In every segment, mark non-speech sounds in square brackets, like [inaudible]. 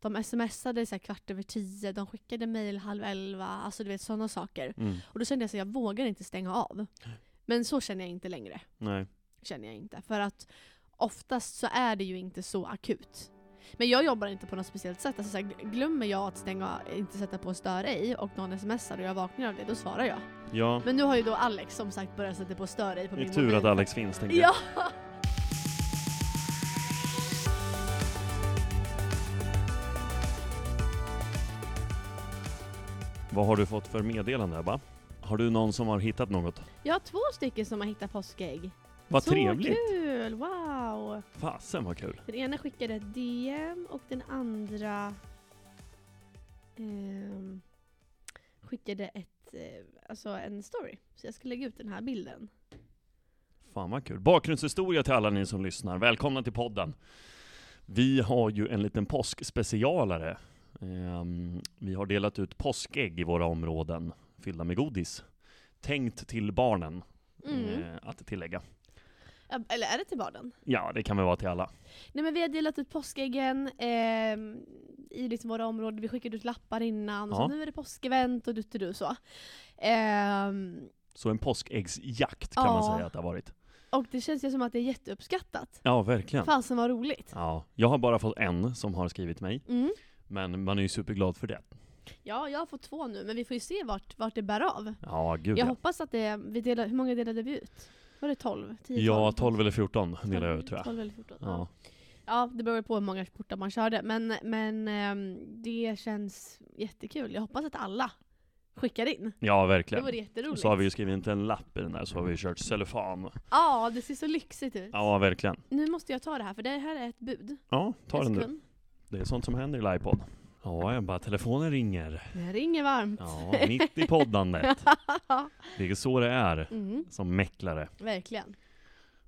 de smsade så kvart över tio, de skickade mail halv elva, alltså du vet sådana saker. Mm. Och då kände jag så jag vågar inte stänga av. Men så känner jag inte längre. Nej. Känner jag inte. För att oftast så är det ju inte så akut. Men jag jobbar inte på något speciellt sätt. Alltså så här, glömmer jag att stänga, inte sätta på stör ej och någon smsar och jag vaknar av det, då svarar jag. Ja, Men nu har ju då Alex som sagt börjat sätta på stör ej på det min är tur mobil. att Alex finns tänker jag. Ja! Vad har du fått för meddelande Ebba? Har du någon som har hittat något? Jag har två stycken som har hittat påskägg. Vad så trevligt! kul! Wow! Fasen vad kul! Den ena skickade ett DM och den andra ehm, skickade ett, eh, alltså en story. Så jag ska lägga ut den här bilden. Fan vad kul. Bakgrundshistoria till alla ni som lyssnar. Välkomna till podden. Vi har ju en liten påskspecialare. Ehm, vi har delat ut påskägg i våra områden, fyllda med godis. Tänkt till barnen, Mm. eh, att tillägga. Eller är det till barnen? Ja, det kan väl vara till alla. Nej men vi har delat ut påskäggen ehm, i liksom våra områden, vi skickade ut lappar innan, Ja. så nu är det påskevent och du så. Ehm, Så en påskäggsjakt kan man Ja. säga att det har varit. och det känns ju som att det är jätteuppskattat. Ja, verkligen. Fasen vad roligt. Ja, jag har bara fått en som har skrivit mig, Mm. Men man är ju superglad för det. Ja, jag har fått två nu, men vi får ju se vart, vart det bär av. Ja, gud Jag ja. hoppas att det, vi delade, hur många delade vi ut? Var det 12? 10, Ja, 12 eller 14 delar jag ut tror jag. 12 eller 14, ja. Ja. ja, det beror på hur många portar man körde, men, men ehm, det känns jättekul. Jag hoppas att alla skickar in. ja, Det verkligen. vore jätteroligt. Så har vi ju skrivit inte en lapp i den där, så har vi kört cellofan. Ja, det ser så lyxigt ut. Ja, verkligen. Nu måste jag ta det här, för det här är ett bud. Ja, ta En den du. sekund. Det är sånt som händer i livepodd. Ja, jag bara telefonen ringer. Det ringer varmt. Ja, mitt i poddandet. [laughs] Det är så det är mm, som mäklare. verkligen.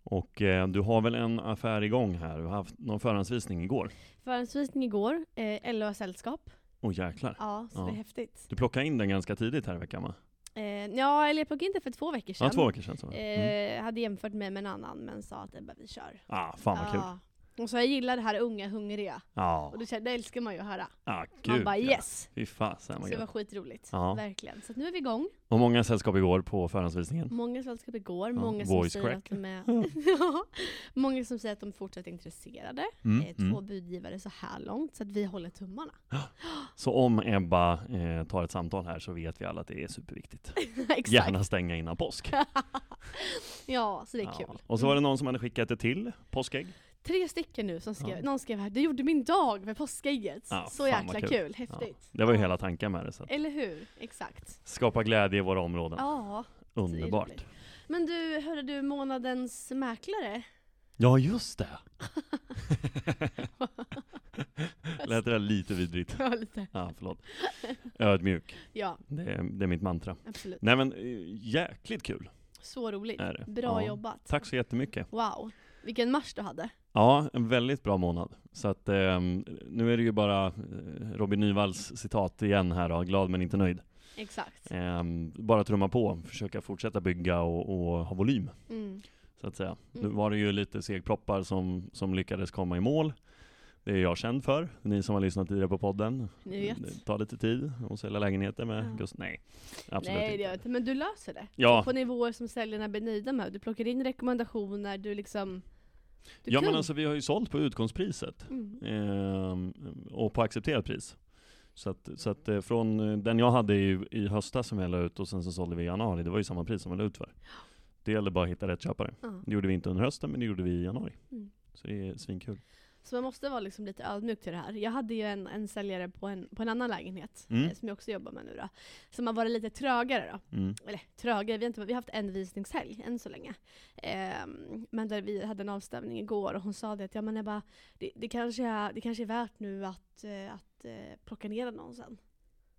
Och eh, du har väl en affär igång här? Du har haft någon förhandsvisning igår? Förhandsvisning igår, eh, LOA Sällskap. Åh jäklar. Ja, så Ja. det är häftigt. Du plockade in den ganska tidigt här i veckan va? Eh, ja, eller jag plockade in det för två veckor sedan. Ja, två veckor sedan. Så. Mm. Eh, hade jämfört mig med en annan men sa att Ebba vi kör. Ah, fan vad kul. Ja. Och så jag gillar det här unga hungriga. Ja, Och det, det älskar man ju att höra. Man gud bara ja. yes! Fy fasen Så det var skitroligt. Ja. Verkligen. Så nu är vi igång. Och många sällskap igår på förhandsvisningen. Många sällskap igår, Ja, många som voice säger crack. att de är... Ja. [laughs] många som säger att de är fortsatt intresserade. Mm, Eh, Två mm. budgivare så här långt, så att vi håller tummarna. [gasps] Så om Ebba eh, tar ett samtal här så vet vi alla att det är superviktigt. [laughs] Exakt. Gärna stänga innan påsk. [laughs] Ja, så det är Ja. kul. Och så var det någon som hade skickat ett till påskägg. Tre stycken nu som skrev, Ja. någon skrev här, du gjorde min dag med påskägget. Ja, så jäkla kul, kul. häftigt. Det var ju hela tanken med det. Så Eller hur? Exakt. skapa glädje i våra områden. Ja, Underbart. Men du, hörde du månadens mäklare? Ja, just det! [laughs] Lät det där lite vidrigt? Ja, lite. Ja, förlåt. Ödmjuk. Ja, Det är, det är mitt mantra. absolut. Nej men, eh, jäkligt kul Så roligt. Bra ja. jobbat. Tack så jättemycket. Wow. Vilken mars du hade. Ja, en väldigt bra månad. Så att ehm, nu är det ju bara eh, Robin Nyvalls citat igen här då, glad men inte nöjd. Exakt. Ehm, bara trumma på, försöka fortsätta bygga och, och ha volym, Mm. så att säga. Nu Mm. var det ju lite segproppar som, som lyckades komma i mål. Det är jag känd för, ni som har lyssnat tidigare på podden. Ni vet. Det tar lite tid att sälja lägenheter med Ja. Gust... Nej, absolut Nej, det gör inte. Men du löser det. Ja, På nivåer som säljarna blir nöjda med. Du plockar in rekommendationer, du liksom... Du ja men kung. alltså vi har ju sålt på utgångspriset. Mm. Ehm, och på accepterat pris. Så att, så att eh, från eh, den jag hade i, i höstas som jag la ut och sen så sålde vi i januari, det var ju samma pris som jag la ut för. Det gällde bara att hitta rätt köpare. Ja. Det gjorde vi inte under hösten, men det gjorde vi i januari. Mm. Så det är svinkul. Så man måste vara liksom lite ödmjuk till det här. Jag hade ju en, en säljare på en, på en annan lägenhet, Mm. eh, som jag också jobbar med nu då, som har varit lite trögare då. Mm. Eller trögare, vi har, inte, vi har haft en visningshelg än så länge. Ehm, men där vi hade en avstämning igår och hon sa det att ja, men jag bara, det, det, kanske är, det kanske är värt nu att, eh, att eh, plocka ner någonstans.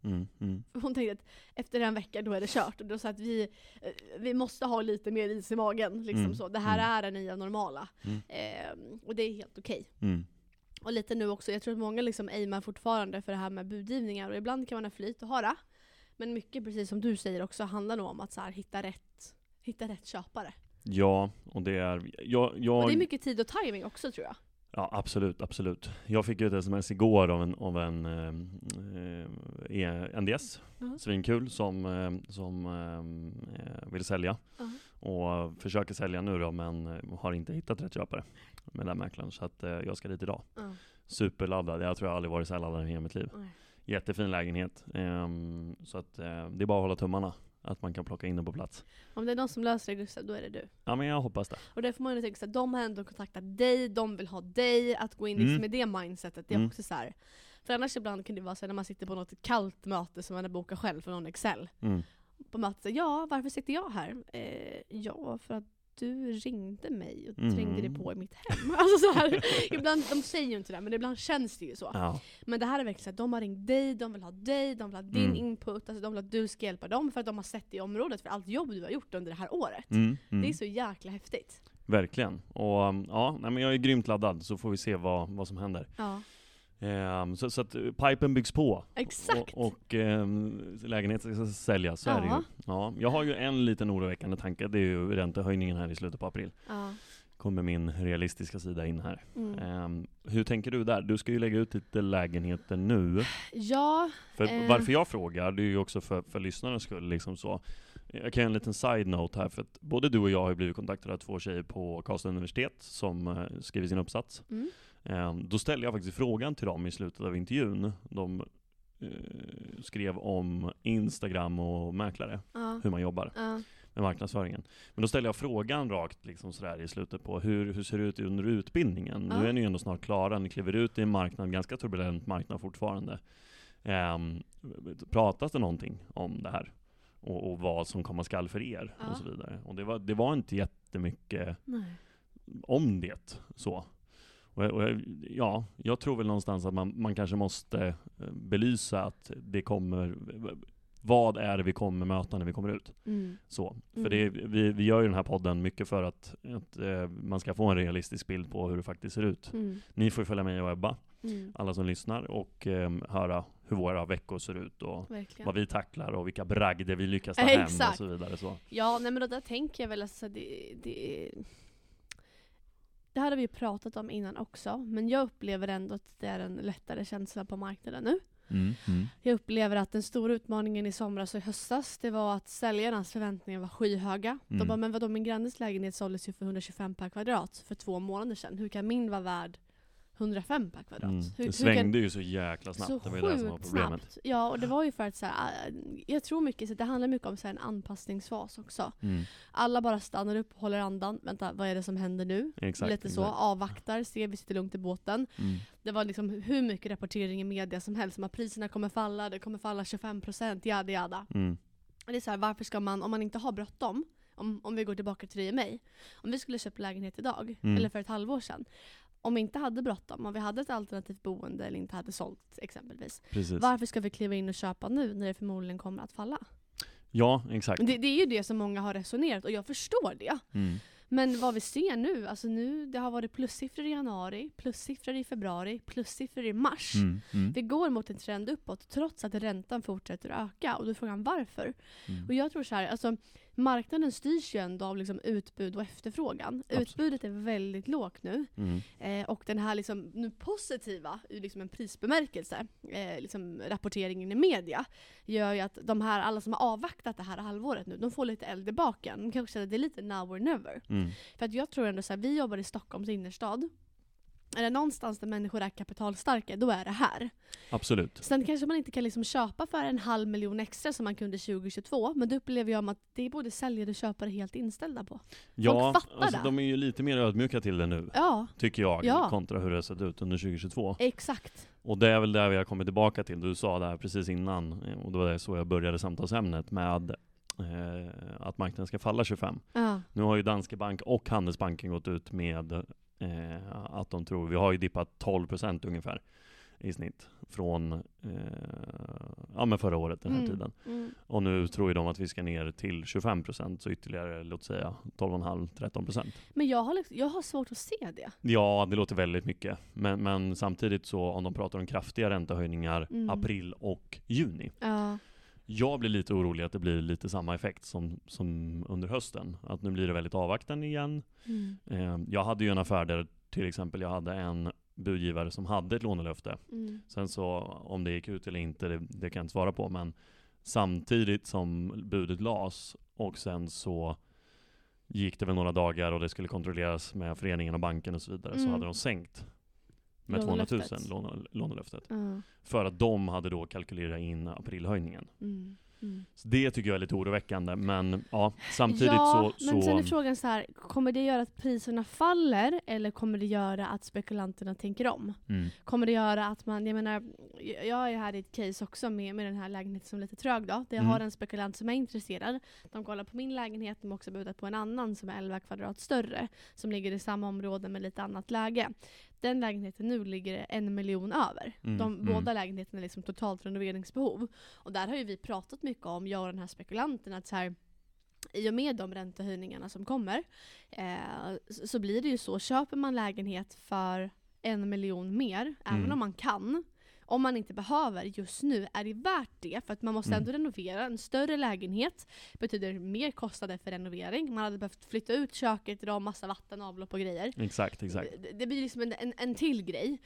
Mm. Mm. Hon tänkte att efter en vecka då är det kört. Och då sa att vi, eh, vi måste ha lite mer is i magen. Liksom Mm. så. Det här Mm. är det nya normala. Ehm, och det är helt okej. Mm. Och lite nu också, jag tror att många liksom aimar fortfarande för det här med budgivningar. Och ibland kan man ha flyt och ha det. Men mycket, precis som du säger också, handlar nog om att så här, hitta, rätt, hitta rätt köpare. Ja, och det är... Jag, jag, Och det är mycket tid och timing också tror jag. Ja, absolut, absolut. Jag fick ju ett sms igår av en, av en eh, eh, NDS, Ja. svinkul, som, eh, som eh, vill sälja. Ja. Och försöker sälja nu då, men eh, har inte hittat rätt köpare med den mäklaren. Så att eh, jag ska dit idag. Ja. Superladdad, jag tror jag aldrig varit så här laddad i hela mitt liv. Nej. Jättefin lägenhet. Ehm, så att eh, det är bara att hålla tummarna, att man kan plocka in den på plats. Om det är någon som löser det Gustav, då är det du. Ja men jag hoppas det. Och det får man ju tänka såhär, de har ändå kontaktat dig, de vill ha dig, att gå in liksom Mm. med det mindsetet, det är Mm. också så här. För annars ibland kan det vara så här, när man sitter på något kallt möte som man har bokat själv för någon Excel. Mm. På mötet, ja varför sitter jag här? Eh, ja, för att du ringde mig och Mm. trängde dig på i mitt hem. [laughs] Alltså så här, ibland, de säger ju inte det, men ibland känns det ju så. Ja. Men det här är verkligen så att de har ringt dig, de vill ha dig, de vill ha din Mm. input, alltså de vill att du ska hjälpa dem för att de har sett det i området för allt jobb du har gjort under det här året. Mm. Det är Mm. så jäkla häftigt. Verkligen. Och ja, nej, men jag är grymt laddad, så får vi se vad, vad som händer. Ja, Ehm, så, så att eh, pipen byggs på. exakt. Och, och ehm, lägenheten ska säljas, så är det ju. Ja. Ja, jag har ju en liten oroväckande tanke, det är ju räntehöjningen här i slutet på april. Ja. Kommer min realistiska sida in här. Mm. Ehm, hur tänker du där? Du ska ju lägga ut lite lägenheter nu. ja, För Eh. varför jag frågar, det är ju också för, för lyssnarnas skull. Liksom så. Jag kan ge en liten side-note här, för att både du och jag har ju blivit kontaktade av två tjejer på Karlstad universitet som eh, skriver sin uppsats. mm. Ehm, då ställde jag faktiskt frågan till dem i slutet av intervjun. De eh, skrev om Instagram och mäklare, ja. hur man jobbar ja. med marknadsföringen. Men då ställde jag frågan rakt liksom sådär i slutet på hur, hur ser det ut under utbildningen? Ja. Nu är ni ju ändå snart klara, ni kliver ut i en marknad, ganska turbulent marknad fortfarande. Um, pratas det någonting om det här? Och, och vad som komma skall för er och så vidare. Och det var, det var inte jättemycket Nej. om det så. Och, och, ja, jag tror väl någonstans att man, man kanske måste eh, belysa att det kommer, vad är det vi kommer möta när vi kommer ut? Mm. Så. För Mm. det, vi, vi gör ju den här podden mycket för att, att eh, man ska få en realistisk bild på hur det faktiskt ser ut. Mm. Ni får följa mig och Ebba, Mm. alla som lyssnar, och eh, höra hur våra veckor ser ut och Verkligen. vad vi tacklar och vilka bragder vi lyckas ta [laughs] hem och så vidare. Så. Ja, nej men då där tänker jag väl alltså det, det det här har vi pratat om innan också, men jag upplever ändå att det är en lättare känsla på marknaden nu. Mm, mm, Jag upplever att den stora utmaningen i somras och i höstas, det var att säljarnas förväntningar var skyhöga. De Mm. bara, men vadå min grannes lägenhet såldes ju för 125 per kvadrat för två månader sedan. Hur kan min vara värd 105 per kvadrat? Mm. Hur, Det svängde kan, ju så jäkla snabbt, så det var ju det som var problemet. snabbt. Ja, och det var ju för att så här, äh, jag tror mycket så det handlar mycket om så här, en anpassningsfas också. Mm. Alla bara stannar upp, håller andan, vänta vad är det som händer nu? Exakt. Lite så, exakt. avvaktar, ser vi sitter lugnt i båten. Mm. Det var liksom hur mycket rapportering i media som helst om att priserna kommer falla, det kommer falla 25%, jada jada. Mm. Det är så här, varför ska man, om man inte har bråttom, om, om vi går tillbaka till dig och mig, om vi skulle köpa lägenhet idag, Mm. eller för ett halvår sedan, om vi inte hade bråttom, om vi hade ett alternativt boende eller inte hade sålt exempelvis, Precis. varför ska vi kliva in och köpa nu när det förmodligen kommer att falla? Ja, exakt. Det, det är ju det som många har resonerat och jag förstår det. Mm. Men vad vi ser nu, alltså nu, det har varit plussiffror i januari, plussiffror i februari, plussiffror i mars. Mm. Mm. Vi går mot en trend uppåt trots att räntan fortsätter öka. Och då är frågan varför? Mm. Och jag tror så här, alltså, marknaden styrs ju ändå av liksom utbud och efterfrågan. Absolut. Utbudet är väldigt lågt nu. Mm. Eh, och den här liksom, nu positiva, ur liksom en prisbemärkelse, eh, liksom rapporteringen i media, gör ju att de här, alla som har avvaktat det här halvåret nu, de får lite eld i baken. De kanske känner att det är lite now or never. Mm. För att jag tror ändå så här, vi jobbar i Stockholms innerstad. Är det någonstans där människor är kapitalstarka, då är det här. Absolut. Sen kanske man inte kan liksom köpa för en halv miljon extra som man kunde 2022, men då upplever jag att det är både säljare och köpare helt inställda på. Ja, fattar alltså, det. de är ju lite mer ödmjuka till det nu, Ja, tycker jag, Ja. kontra hur det har sett ut under 2022. exakt. Och det är väl där vi har kommit tillbaka till, du sa det här precis innan, eh, och det var det så jag började samtalsämnet med eh, att marknaden ska falla 25. Ja. Nu har ju Danske Bank och Handelsbanken gått ut med eh, att de tror, vi har ju dippat 12% ungefär i snitt från eh, ja, men förra året den här Mm, tiden. Mm. Och nu tror ju de att vi ska ner till 25%, så ytterligare låt säga 12,5-13%. Men jag har, liksom, jag har svårt att se det. Ja, det låter väldigt mycket. Men, men samtidigt så om de pratar om kraftiga räntehöjningar Mm. april och juni. Ja. Jag blir lite orolig att det blir lite samma effekt som, som under hösten. Att nu blir det väldigt avvaktande igen. Mm. Eh, jag hade ju en affär där till exempel, jag hade en budgivare som hade ett lånelöfte. Mm. Sen så om det gick ut eller inte, det, det kan jag inte svara på. Men samtidigt som budet las och sen så gick det väl några dagar och det skulle kontrolleras med föreningen och banken och så vidare, så Mm. hade de sänkt med 200 000 Lånelöftet. låne, lånelöftet. Ja. För att de hade då kalkylerat in aprilhöjningen. Mm. Mm. Så det tycker jag är lite oroväckande, men ja, samtidigt ja, så... men sen är så frågan så här, kommer det göra att priserna faller eller kommer det göra att spekulanterna tänker om? mm, Kommer det göra att man, jag menar, jag är här i ett case också med, med den här lägenheten som är lite trög då. Där jag Mm. har en spekulant som är intresserad. De kollar på min lägenhet, de har också budat på en annan som är 11 kvadrat större. Som ligger i samma område med lite annat läge. Den lägenheten nu ligger det en miljon över. Mm, De mm. båda lägenheterna är liksom totalt renoveringsbehov. Och där har ju vi pratat mycket om, jag och den här spekulanten, att så här, i och med de räntehöjningarna som kommer eh, så, så blir det ju så, köper man lägenhet för en miljon mer, även Mm. om man kan, om man inte behöver just nu, är det värt det? För att man måste Mm. ändå renovera. En större lägenhet betyder mer kostnader för renovering. Man hade behövt flytta ut köket, dra massa vatten, avlopp och grejer. exakt, exakt. Det, det blir liksom en, en, en till grej.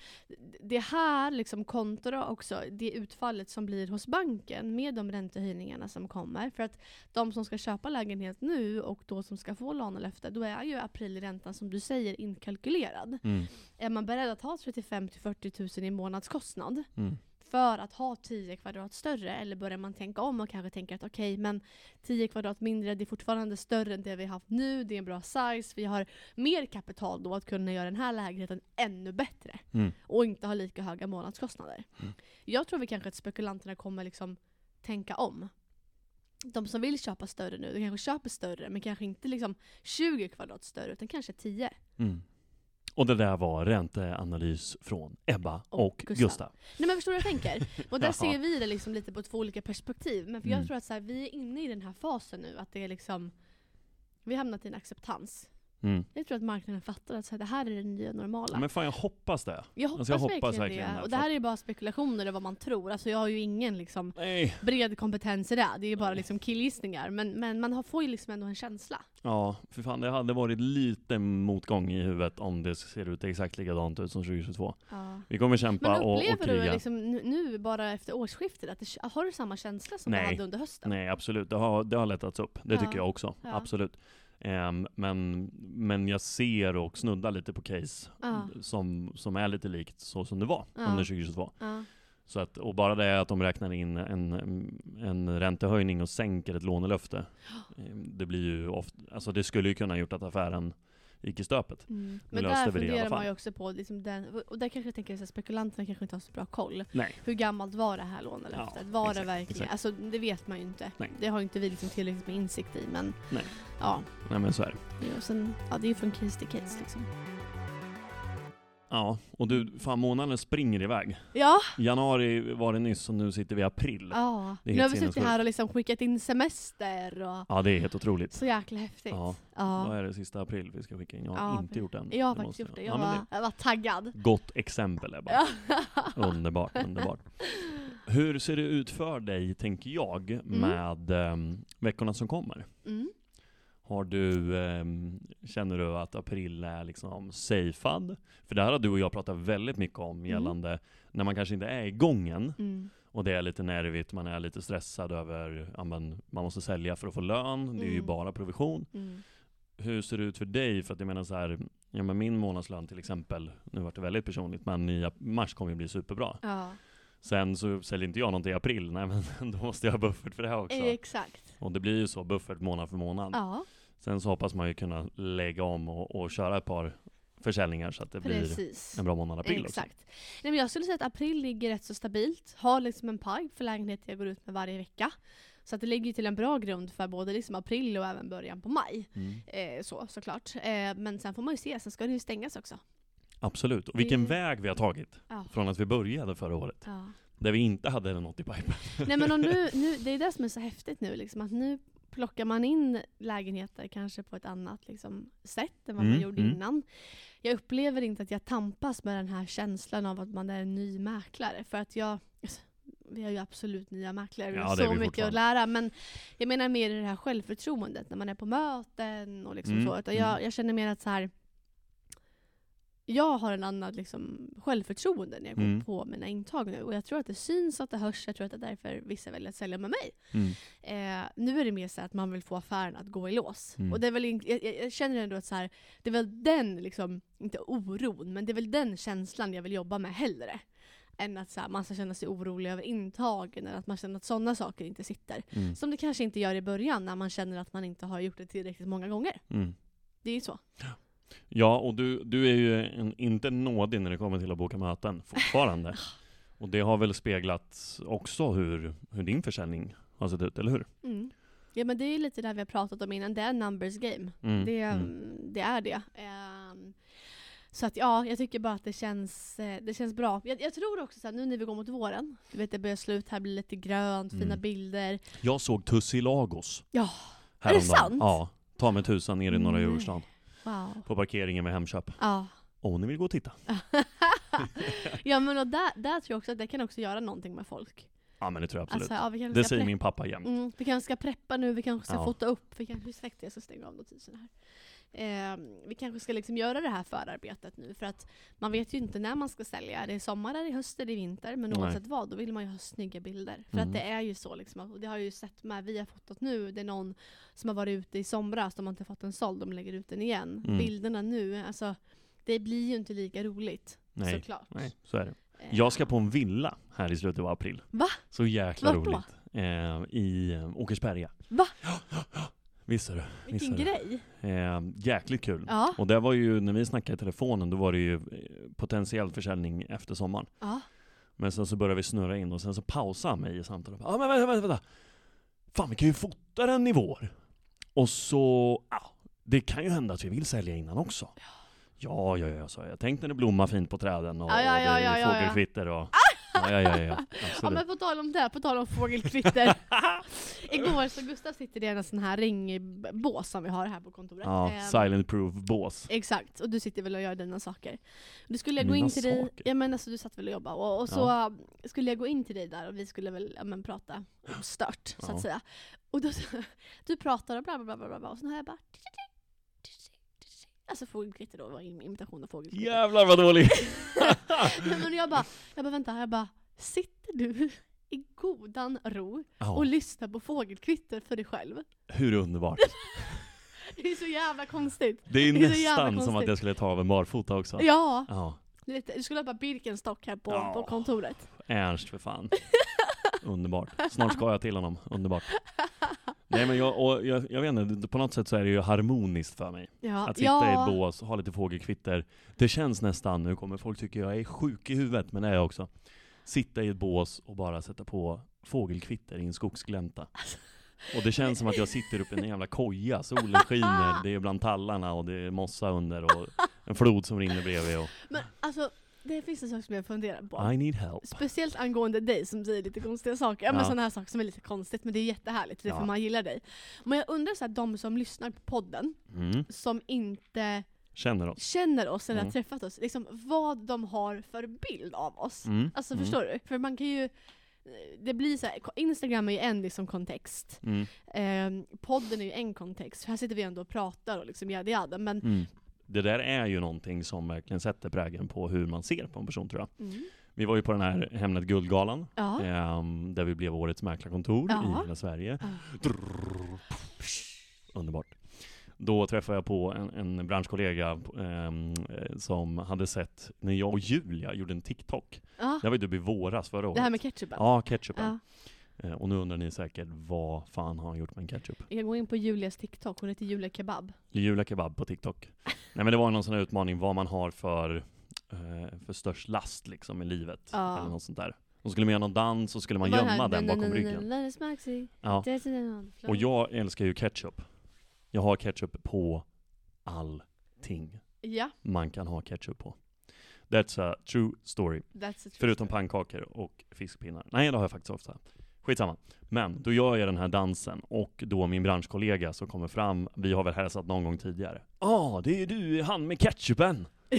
Det här liksom kontra också det utfallet som blir hos banken med de räntehöjningarna som kommer. För att de som ska köpa lägenhet nu och då som ska få lånelöfte, då är ju aprilräntan som du säger inkalkylerad. Mm, Är man beredd att ha 35 till 40 000 i månadskostnad mm, för att ha 10 kvadrat större? Eller börjar man tänka om och kanske tänka att okej, men 10 kvadrat mindre, det är fortfarande större än det vi har haft nu, det är en bra size, vi har mer kapital då att kunna göra den här lägenheten ännu bättre. mm, Och inte ha lika höga månadskostnader. Mm. Jag tror vi kanske att spekulanterna kommer liksom tänka om. De som vill köpa större nu, de kanske köper större, men kanske inte liksom 20 kvadrat större, utan kanske 10. mm. Och det där var ränteanalys från Ebba Och och, Gustav. Gustav. Nej men förstår du vad jag tänker? Och där [laughs] ser vi det liksom lite på två olika perspektiv. Men för jag Mm. tror att så här, vi är inne i den här fasen nu, att det är liksom vi har hamnat i en acceptans. Mm. Jag tror att marknaden fattar att så här, det här är det nya normala. Men fan, jag hoppas det. jag hoppas, alltså, jag hoppas verkligen, verkligen det. det, Och det här är ju bara spekulationer och vad man tror. Alltså jag har ju ingen liksom Nej. bred kompetens i det. Det är ju bara liksom killgissningar. Men, men man får ju liksom ändå en känsla. Ja, för fan, det hade varit lite motgång i huvudet om det ser ut exakt likadant ut som 2022. Ja. Vi kommer kämpa Men och, och upplever du kriga. liksom nu, nu, bara efter årsskiftet, att det, har du samma känsla som Nej. du hade under hösten? Nej, absolut. Det har, det har lättats upp. Det Ja. tycker jag också. Ja. Absolut. Ehm, men, men jag ser och snuddar lite på case Ja. som, som är lite likt så som det var Ja. under 2022. Ja. Så att, och bara det att de räknar in en, en räntehöjning och sänker ett lånelöfte. ehm, Det blir ju ofta, alltså det skulle ju kunna gjort att affären gick i stöpet. Mm. Men där det funderar man ju också på, liksom den, och där kanske jag tänker att spekulanterna kanske inte har så bra koll. Nej. Hur gammalt var det här lånelöftet? Ja, var det exakt, verkligen? exakt. Alltså det vet man ju inte. Nej. Det har inte vi liksom tillräckligt med insikt i men Nej. ja. Nej men så är det. det Och sen, ja det är ju från case till case liksom. Ja, och du, fan månaden springer iväg. Ja, Januari var det nyss och nu sitter vi i april. ja. Det Nu har vi suttit här och liksom skickat in semester och Ja, det är helt otroligt. så jäkla häftigt. Ja, Ja. Vad är det sista april vi ska skicka in? Jag har Ja, inte gjort det än. Jag har Det faktiskt gjort det. jag. Ja, var, jag var taggad. det- Gott exempel. Ja. [laughs] Underbart, underbart. [laughs] Hur ser det ut för dig, tänker jag, med ehm, veckorna som kommer? Mm. Har du, ehm, känner du att april är liksom safead? För det här har du och jag pratat väldigt mycket om gällande när man kanske inte är igång än Mm. och det är lite nervigt, man är lite stressad över, ja man måste sälja för att få lön, det är ju Mm. bara provision. Mm. Hur ser det ut för dig? För att jag menar så här, ja men min månadslön till exempel, nu vart det väldigt personligt, men i mars kommer ju bli superbra. Ja, Sen så säljer inte jag någonting i april, nej men [laughs] då måste jag ha buffert för det här också. exakt. Och det blir ju så, buffert månad för månad. Ja, Sen så hoppas man ju kunna lägga om och, och köra ett par försäljningar så att det blir precis. en bra månad april också. Exakt. Nej, men jag skulle säga att april ligger rätt så stabilt. Har liksom en pipe för lägenheter jag går ut med varje vecka. Så att det ligger till en bra grund för både liksom april och även början på maj. Mm. Eh, så såklart. Eh, men sen får man ju se, sen ska det ju stängas också. Absolut. Och vilken Det- väg vi har tagit Ja. från att vi började förra året. Ja. Där vi inte hade något i pipen. Nej men och nu, [laughs] nu, det är det som är så häftigt nu, liksom, att nu plockar man in lägenheter kanske på ett annat liksom, sätt än vad man Mm, gjorde mm. innan. Jag upplever inte att jag tampas med den här känslan av att man är en ny mäklare. För att jag, alltså, vi har ju absolut nya mäklare, vi Ja, har så mycket att lära. Men jag menar mer det här självförtroendet när man är på möten och liksom Mm, så. Jag, mm. jag känner mer att så här jag har en annan liksom, självförtroende när jag går Mm. på mina intag nu. Och jag tror att det syns, att det hörs, jag tror att det är därför vissa väljer att sälja med mig. Mm. Eh, nu är det mer så att man vill få affären att gå i lås. Mm. Och det är väl, jag jag känner ändå att så här, det är väl den, liksom, inte oron, men det är väl den känslan jag vill jobba med hellre. Än att så här, man ska känna sig orolig över intagen, eller att man känner att sådana saker inte sitter. Mm. Som det kanske inte gör i början när man känner att man inte har gjort det tillräckligt många gånger. Mm. Det är ju så. Ja, och du, du är ju en, inte nådig när det kommer till att boka möten, fortfarande. [laughs] och det har väl speglat också hur, hur din försäljning har sett ut, eller hur? Mm. Ja men det är lite det vi har pratat om innan, det är numbers game. Mm. Det, Mm. det är det. Ehm, så att ja, jag tycker bara att det känns, eh, det känns bra. Jag, jag tror också så här, nu när vi går mot våren, du vet det börjar slut här, blir lite grönt, fina Mm. bilder. Jag såg Tussilagos. Ja, är det häromdagen. sant? Ja. Ta mig tusan ner i norra. Djurgårdsstaden. På parkeringen med Hemköp. Ja. Om ni vill gå och titta. [laughs] ja men och där, där tror jag också att det kan också göra någonting med folk. Ja men det tror jag absolut. Alltså, ja, det säger min pappa jämt. Mm, vi kanske ska preppa nu, vi kanske ska Ja. fota upp, vi kanske, ska stänga av notiserna här. Ehm, vi kanske ska liksom göra det här förarbetet nu för att man vet ju inte när man ska sälja. Är det sommar, är det höst, är det vinter? Men Nej. oavsett vad, då vill man ju ha snygga bilder. För Mm. att det är ju så liksom, och det har jag ju sett med, vi har fotat nu, det är någon som har varit ute i somras, de har inte fått en såld, de lägger ut den igen. Mm. Bilderna nu, alltså det blir ju inte lika roligt. Nej. Såklart. Nej, så är det. Ehm, Jag ska på en villa här i slutet av april. Va? Så jäkla Vart då? roligt. Eh, I eh, Åkersberga. Va? Visst är det. Visst Vilken är grej! Eh, jäkligt kul. Ja. Och det var ju, när vi snackade i telefonen, då var det ju eh, potentiell försäljning efter sommaren. ja. Men sen så började vi snurra in och sen så pausade han mig i samtalet. Ja ah, men vänta, vänta, vänta. Fan vi kan ju fota den i vår. Och så, ja, det kan ju hända att vi vill sälja innan också. Ja, ja, ja, sa jag. Tänk när det blommar fint på träden och, Ja, ja, och det ja, är ja, ja, ja. fågelkvitter och... Ja, ja, ja, ja, Ja men på tal om det, på tal om fågelkvitter. [laughs] Igår så Gustav sitter i en sån här ringbås som vi har här på kontoret. Ja, Ehm, silent proof bås. Exakt, och du sitter väl och gör dina saker. Du skulle jag gå Mina in till dig, saker? ja men alltså du satt väl och jobbade, och, och så Ja. um, skulle jag gå in till dig där och vi skulle väl ja, men, prata stört så att säga. Och då, [laughs] du pratar och bla bla bla bla, bla och så hör jag bara Alltså fågelkvitter då, var en imitation av fågelkvitter. Jävlar vad dålig! [laughs] [laughs] Men jag bara, jag bara vänta, jag bara sitter du i godan ro Ja, och lyssnar på fågelkvitter för dig själv? hur underbart. [laughs] Det är så jävla konstigt. Det är Det är nästan som att jag skulle ta av en barfota också. Ja, Ja, du skulle ha bara Birkenstock här på, Ja. på kontoret. Ernst för fan. Underbart. Snart ska jag till honom. Underbart. Nej men jag, och jag, jag vet inte, på något sätt så är det ju harmoniskt för mig. Ja, Att sitta ja. i ett bås, ha lite fågelkvitter. Det känns nästan, nu kommer folk tycka jag är sjuk i huvudet, men det är jag också. Sitta i ett bås och bara sätta på fågelkvitter i en skogsglänta. Och det känns som att jag sitter uppe i en jävla koja, solen skiner, det är bland tallarna och det är mossa under och en flod som rinner bredvid och Men alltså, det finns en sak som jag funderar på. I need help. Speciellt angående dig som säger lite konstiga saker. Ja, men Ja. sådana här saker som är lite konstigt, men det är jättehärligt, det är Ja. för man gillar dig. Men jag undrar så här, de som lyssnar på podden, Mm. som inte Känner oss. känner oss eller har Mm. träffat oss, liksom vad de har för bild av oss. Mm. Alltså mm. förstår du? För man kan ju det blir så här, Instagram är ju en liksom kontext. Mm. Eh, podden är ju en kontext. Här sitter vi ändå och pratar och liksom jada jada. Men Mm. Det där är ju någonting som verkligen sätter prägen på hur man ser på en person tror jag. mm. Vi var ju på den här Hemnet Guldgalan, ja. ehm, där vi blev årets mäklarkontor Ja. i hela Sverige. Ja. Drrrr. Underbart. Då träffade jag på en, en branschkollega ehm, eh, som hade sett när jag och Julia gjorde en TikTok. ja. Det var ju typ i våras förra året. Det här med ketchupen. Ja, ketchupen. Eh, och nu undrar ni säkert, vad fan har han gjort med en ketchup? Jag kan gå in på Julias TikTok, hon heter Julia Kebab. Julia Kebab på TikTok. [laughs] Nej men det var någon sån här utmaning vad man har för, eh, för störst last liksom i livet. Ja. Eller något sånt där. Och skulle man göra någon dans så skulle man gömma den bakom ryggen. Ja. Och jag älskar ju ketchup. Jag har ketchup på allting Ja, man kan ha ketchup på. That's a true story. a true Förutom story. pannkakor och fiskpinnar. Nej, det har jag faktiskt ofta. Skitsamma. Men då gör jag den här dansen och då min branschkollega som kommer fram, vi har väl hälsat någon gång tidigare. Ja, ah, det är du, han med ketchupen! [laughs]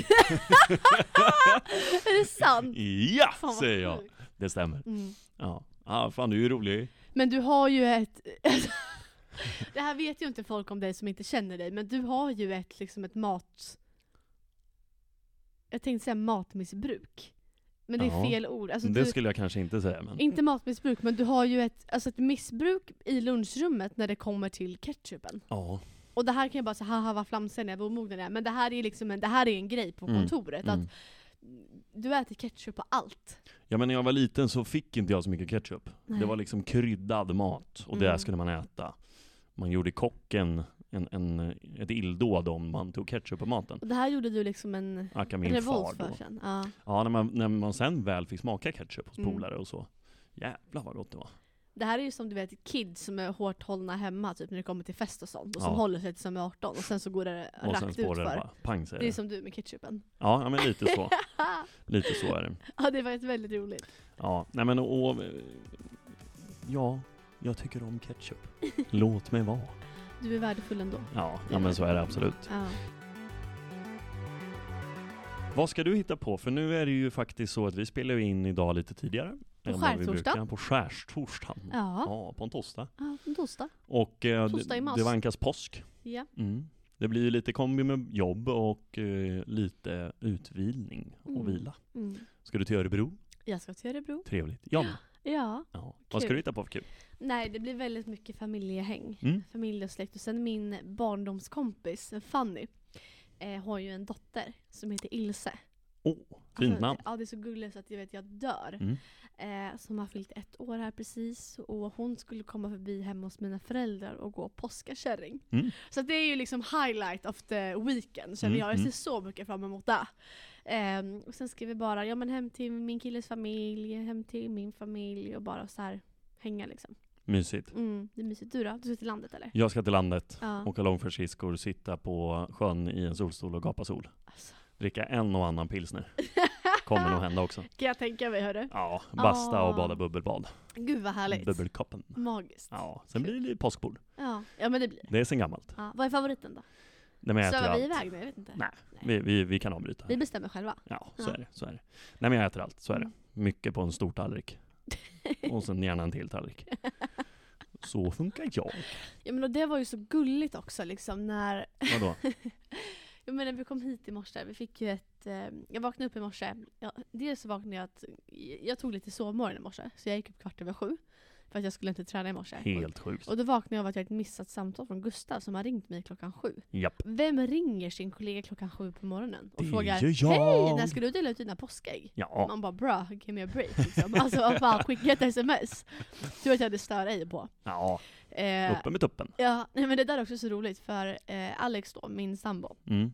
är det sant? Ja, Fan, säger jag. Det stämmer. Mm. Ja, ah, fan du är ju rolig. Men du har ju ett... [laughs] det här vet ju inte folk om dig som inte känner dig, men du har ju ett, liksom ett mat... jag tänkte säga matmissbruk. Men det är Ja, fel ord. Alltså, det du, skulle jag kanske inte säga, men... Inte matmissbruk, men du har ju ett, alltså ett missbruk i lunchrummet när det kommer till ketchupen. Ja. Och det här kan jag bara säga, haha vad flamsig jag vad omogen jag är. Men det här är liksom en, det här är en grej på Mm, kontoret. Mm. Att du äter ketchup på allt. Ja men när jag var liten så fick inte jag så mycket ketchup. Nej. Det var liksom kryddad mat, och det Mm. skulle man äta. Man gjorde kocken en, en, ett illdåd om man tog ketchup på maten. Och det här gjorde du liksom en min far revolt för sen. Ja. Ja, när man, när man sen väl fick smaka ketchup hos Mm. polare och så. Jävlar vad gott det var. Det här är ju som du vet kids som är hårt hållna hemma typ när det kommer till fest och sånt. Och som Ja. håller sig tills de är 18 och sen så går det Och sen rakt det utför. bara pang säger Det är det. som du med ketchupen. Ja, ja, men lite så. [laughs] Lite så är det. ja det var väldigt roligt. Ja, nej men och, och Ja, jag tycker om ketchup. [laughs] Låt mig vara. Du är värdefull ändå. Ja, ja men så är det absolut. Ja. Vad ska du hitta på? För nu är det ju faktiskt så att vi spelar in idag lite tidigare. På än vad vi skärtorsdag. brukar. På skärstorsdagen. Ja, Ja, på en torsdag. ja en torsdag. Och eh, Torsdag det, vankas påsk. Ja. Mm. Det blir ju lite kombi med jobb och eh, lite utvilning och Mm. vila. Mm. Ska du till Örebro? Jag ska till Örebro. Trevligt. Ja, men. Ja. ja. Vad ska du hitta på för kul? Nej, det blir väldigt mycket familjehäng. Mm. Familj och släkt. Och sen min barndomskompis, Fanny, eh, har ju en dotter som heter Ilse. Åh, fint Alltså, namn. Ja, det är så gulligt så att jag vet jag dör. Mm. Eh, som har fyllt ett år här precis. Och hon skulle komma förbi hemma hos mina föräldrar och gå påskakärring. Mm. Så det är ju liksom highlight of the weekend känner Mm, jag. Jag ser mm. så mycket fram emot det. Ehm, och sen ska vi bara, ja men hem till min killes familj, hem till min familj och bara så här hänga liksom. Mysigt. Mm, det är mysigt. Du då? Du ska till landet eller? Jag ska till landet, Ja. åka långfärdsskridskor, sitta på sjön i en solstol och gapa sol. Alltså. Dricka en och annan pilsner. [laughs] Kommer nog hända också. Kan jag tänka mig hörru. Ja, basta och Ah. bada bubbelbad. Gud vad härligt. Bubbelkoppen. Magiskt. Ja. Ja, sen blir det påskbord. ja. men det blir det. Är sen gammalt. Ja. Vad är favoriten då? Nej, Svävar vi iväg nu? Jag vet inte. Nej, Vi, vi, vi kan avbryta. Vi bestämmer själva. Ja, så Ja. är det. Så är det. Nej men jag äter allt, så är det. Mm. Mycket på en stor tallrik. [laughs] Och sen gärna en till tallrik. [laughs] Så funkar jag. Ja men och det var ju så gulligt också liksom när Vadå? [laughs] Ja, men när vi kom hit i morse, vi fick ju ett... Eh, jag vaknade upp i morse. Ja, dels så vaknade jag att... Jag tog lite sovmorgon i morse, så jag gick upp kvart över sju. För att jag skulle inte träna i morse. Helt sjukt. Och, då vaknade jag av att jag hade ett missat samtal från Gustav som har ringt mig klockan sju. Japp. Vem ringer sin kollega klockan sju på morgonen och Det frågar gör jag. Hej, när ska du dela ut dina påskägg? Ja. Man bara bra, give me a break liksom. [laughs] Alltså vad fan, skicka ett sms. Tur att jag hade stör ej på. Ja, Eh, uppe med tuppen. ja, nej, men det där är också så roligt för eh, Alex då, min sambo. Mm.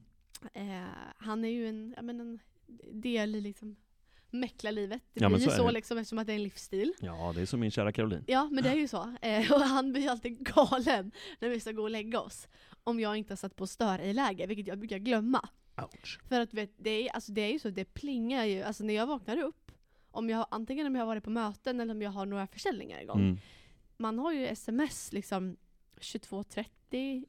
Eh, han är ju en, ja, men en del i liksom mäklarlivet. Det Ja, blir ju så så liksom eftersom att det är en livsstil. Ja, det är som min kära Caroline. Ja men det är ju så. Eh, och han blir alltid [laughs] galen när vi ska gå och lägga oss. Om jag inte har satt på stör i läge, vilket jag brukar glömma. Ouch. För att vet, det, är, alltså, det är ju så, det plingar ju, alltså när jag vaknar upp, om jag, antingen om jag har varit på möten eller om jag har några försäljningar igång. Mm. Man har ju sms liksom 22.30,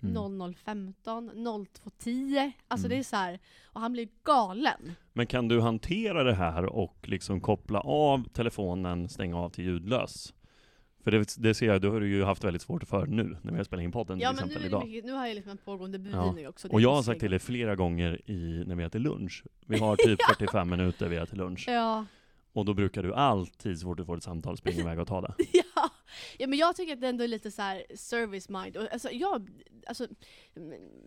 Mm. 00.15, 02.10. Alltså Mm. det är så här, och han blir galen. Men kan du hantera det här och liksom koppla av telefonen, stänga av till ljudlös? För det, det ser jag, det har du ju haft väldigt svårt för nu, när vi har spelat in podden till Ja men nu, exempel det idag. mycket, nu har jag liksom en pågående budgivning också. det Och jag har sagt till dig flera gånger i, när vi äter lunch, vi har [laughs] typ 45 minuter vi äter lunch, Ja. och då brukar du alltid så fort du får ett samtal springa [laughs] iväg och ta det. ja. Ja men jag tycker att det ändå är lite så här service mind. Och, alltså, jag, alltså,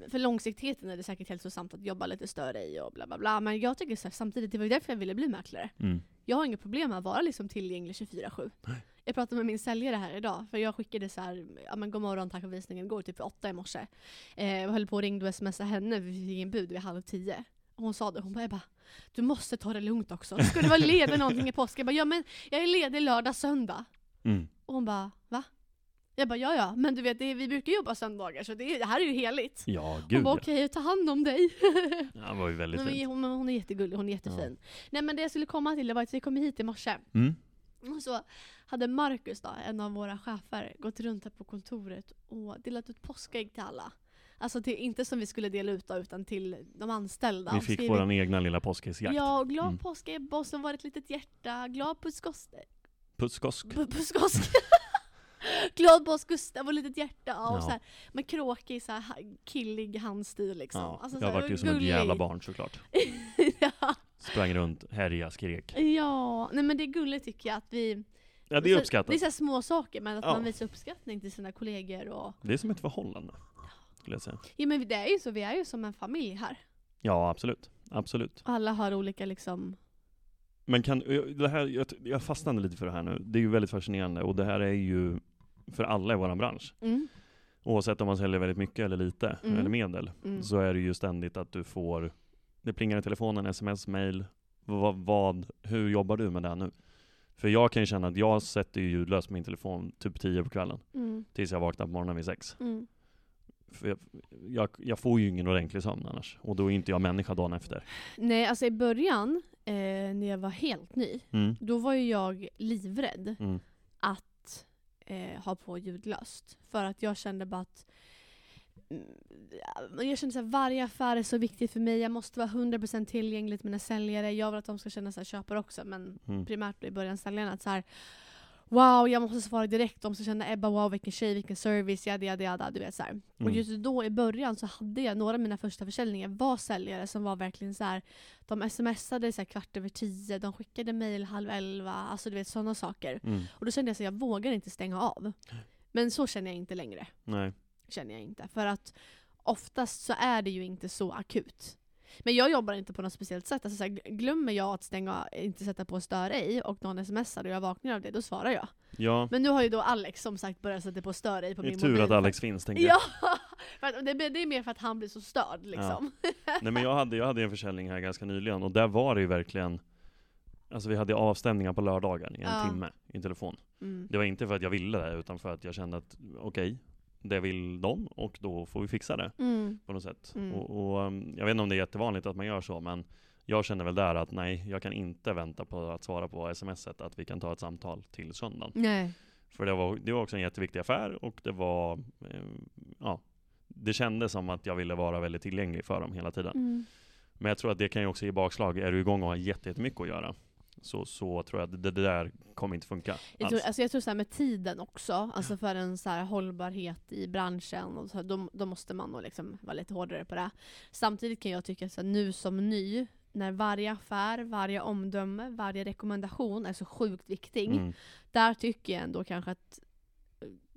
för långsiktigheten är det säkert hälsosamt att jobba lite större i och bla bla bla. Men jag tycker så här, samtidigt, det var ju därför jag ville bli mäklare. Mm. Jag har inga problem med att vara liksom tillgänglig 24-7. Nej. Jag pratade med min säljare här idag, för jag skickade så här, ja men god morgon, tack för visningen, går typ åtta i morse. Eh, jag höll på och ringde och smsade henne, vi fick en bud vid halv tio. Och hon sa det, hon bara, Ebba, du måste ta det lugnt också. Ska du vara ledig någonting i påsk? Jag bara, ja men jag är ledig lördag, söndag. Mm. Och hon bara, va? Jag bara, ja ja, men du vet, är- vi brukar jobba söndagar så det, är, det här är ju heligt. Ja, Hon gud bara, ja. okej, ta hand om dig. [laughs] ja. Var ju väldigt men, hon, hon är jättegullig, hon är jättefin. Nej men det jag skulle komma till var att vi kom hit i morse. Mm. Och så hade Marcus då, en av våra chefer, gått runt här på kontoret och delat ut påskägg till alla. Alltså till, inte som vi skulle dela ut då, utan till de anställda. Vi fick skrivit, våran egna lilla påskäggsjakt. Ja, och glad Mm. påsk Ebba och så var det ett litet hjärta. Glad puskosk... Puskosk. pu- Puskosk. [laughs] glad påsk Gustav och litet hjärta. Och Ja. så här, med kråkig, så här, killig handstil liksom. Ja, Alltså, så jag vart ju som ett jävla barn såklart. [laughs] ja. sprang runt, härjade, skrek. Ja, nej men det är gulligt tycker jag att vi... Ja, det är uppskattat. Det är så små saker men att Ja. man visar uppskattning till sina kollegor och... Det är som ett förhållande, skulle jag säga. Ja men det är ju så, vi är ju som en familj här. Ja, absolut. Absolut. Alla har olika liksom... Men kan, jag- det här, jag, jag fastnade lite för det här nu. Det är ju väldigt fascinerande och det här är ju för alla i vår bransch. Mm, Oavsett om man säljer väldigt mycket eller lite, Mm. eller medel, mm. så är det ju ständigt att du får, det plingar i telefonen, sms, mail, vad, vad, hur jobbar du med det här nu? För jag kan ju känna att jag sätter ju ljudlöst min telefon typ 10 på kvällen, Mm, tills jag vaknar på morgonen vid 6. Jag, jag, jag får ju ingen ordentlig sömn annars, och då är inte jag människa dagen efter. Nej alltså i början, eh, när jag var helt ny, Mm. då var ju jag livrädd Mm. att eh, ha på ljudlöst. För att jag kände bara att mm, jag kände att varje affär är så viktig för mig, jag måste vara 100% tillgänglig till mina säljare, jag vill att de ska känna sig köpare också, men Mm. primärt i början säljarna att så här Wow, jag måste svara direkt, de ska känna Ebba, wow vilken tjej, vilken service, jada jada jada, du vet så här. Och Mm. just då i början så hade jag, några av mina första försäljningar var säljare som var verkligen så här. de smsade så här kvart över tio, de skickade mail halv elva, alltså du vet sådana saker. Mm. Och då kände jag att jag vågar inte stänga av. Men så känner jag inte längre. Nej. Känner jag inte. För att oftast så är det ju inte så akut. Men jag jobbar inte på något speciellt sätt. Alltså så här, glömmer jag att stänga, inte sätta på stör ej och någon smsar och jag vaknar av det, då svarar jag. Ja, Men nu har ju då Alex som sagt börjat sätta på stör ej på det är min tur mobil. att Alex finns, tänker jag. Ja! [laughs] För att det, det är mer för att han blir så störd liksom. [laughs] Nej men jag hade, jag hade en försäljning här ganska nyligen, och där var det ju verkligen Alltså vi hade avstämningar på lördagar i en Ja. timme i telefon. Mm. Det var inte för att jag ville det, utan för att jag kände att okej, det vill de, och då får vi fixa det Mm. på något sätt. Mm. Och, och um, jag vet inte om det är jättevanligt att man gör så, men jag känner väl där att nej, jag kan inte vänta på att svara på smset att vi kan ta ett samtal till söndagen. Nej. För det var, det var också en jätteviktig affär och det var, eh, ja, det kändes som att jag ville vara väldigt tillgänglig för dem hela tiden. Mm. Men jag tror att det kan ju också ge bakslag. Är du igång och har jätte- jättemycket att göra, så, så tror jag att det, det där kommer inte funka Jag tror, alls. alltså jag tror så med tiden också, alltså för en så här hållbarhet i branschen, och så, här, då, då måste man nog liksom vara lite hårdare på det. Samtidigt kan jag tycka att nu som ny, när varje affär, varje omdöme, varje rekommendation är så sjukt viktig, Mm. där tycker jag ändå kanske att,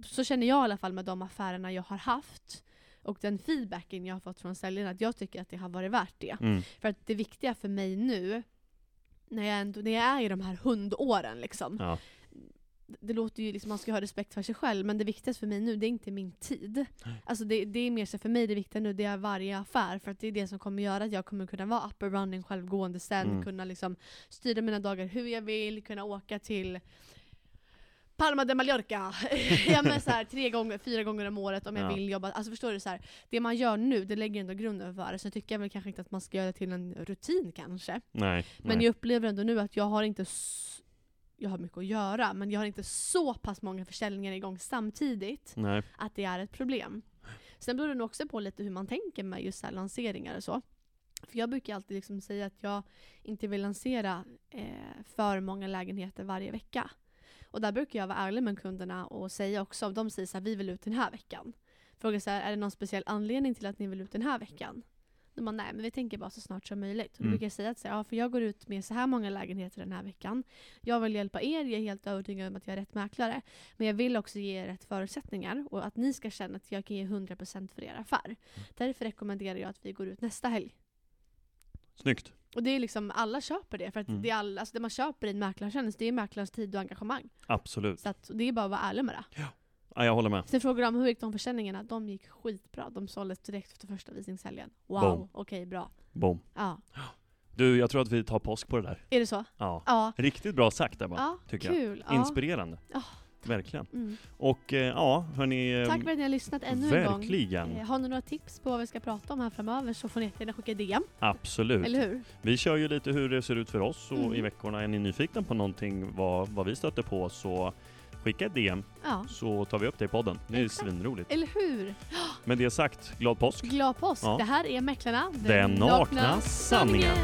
så känner jag i alla fall med de affärerna jag har haft, och den feedbacken jag har fått från säljarna, att jag tycker att det har varit värt det. Mm. För att det viktiga för mig nu, när jag, ändå, när jag är i de här hundåren liksom, Ja. det låter ju liksom man ska ha respekt för sig själv, men det viktigaste för mig nu det är inte min tid. Alltså det, det är mer så för mig det viktiga nu det är varje affär, för att det är det som kommer göra att jag kommer kunna vara up and running självgående sen, Mm. kunna liksom styra mina dagar hur jag vill, kunna åka till Palma de Mallorca, [laughs] ja, men så här, tre gånger, fyra gånger om året om jag Ja. vill jobba. Alltså förstår du, så här, det man gör nu det lägger ändå grunden för det. Så tycker jag väl kanske inte att man ska göra det till en rutin kanske. Nej, Men nej. jag upplever ändå nu att jag har inte jag har mycket att göra, men jag har inte så pass många försäljningar igång samtidigt nej. att det är ett problem. Sen beror det nog också på lite hur man tänker med just så lanseringar och så. För jag brukar alltid liksom säga att jag inte vill lansera eh, för många lägenheter varje vecka. Och där brukar jag vara ärlig med kunderna och säga också, om de säger så här, vi vill ut den här veckan. Fråga så här, är det någon speciell anledning till att ni vill ut den här veckan? De bara, nej men vi tänker bara så snart som möjligt. Och då Mm. brukar jag säga att så här, ja, för jag går ut med så här många lägenheter den här veckan. Jag vill hjälpa er, jag är helt övertygad om att jag är rätt mäklare. Men jag vill också ge er rätt förutsättningar och att ni ska känna att jag kan ge 100% för er affär. Därför rekommenderar jag att vi går ut nästa helg. Snyggt. Och det är liksom, alla köper det. För att Mm. det, är all, alltså det man köper i en mäklartjänst, det är mäklarens tid och engagemang. Absolut. Så att, det är bara att vara ärlig med det. Ja, jag håller med. Sen frågar de hur gick de försäljningarna? De gick skitbra. De såldes direkt efter första visningshelgen. Wow, okej bra. Boom. Ja. Du, jag tror att vi tar påsk på det där. Är det så? Ja. Ja. Riktigt bra sagt Ebba, Ja, tycker jag. kul. Ja. Inspirerande. Ja. Verkligen. Mm. Och eh, ja, hörni. Tack för att ni har lyssnat ännu en gång. Verkligen. Eh, Har ni några tips på vad vi ska prata om här framöver så får ni jättegärna skicka DM. Absolut. Eller hur? Vi kör ju lite hur det ser ut för oss och Mm. i veckorna är ni nyfikna på någonting vad, vad vi stöter på så skicka ett DM Ja. så tar vi upp det i podden. Det är Exakt. svinroligt. Eller hur? Med det sagt, glad påsk! Glad påsk! Ja. Det här är Mäklarna. Den nakna sanningen.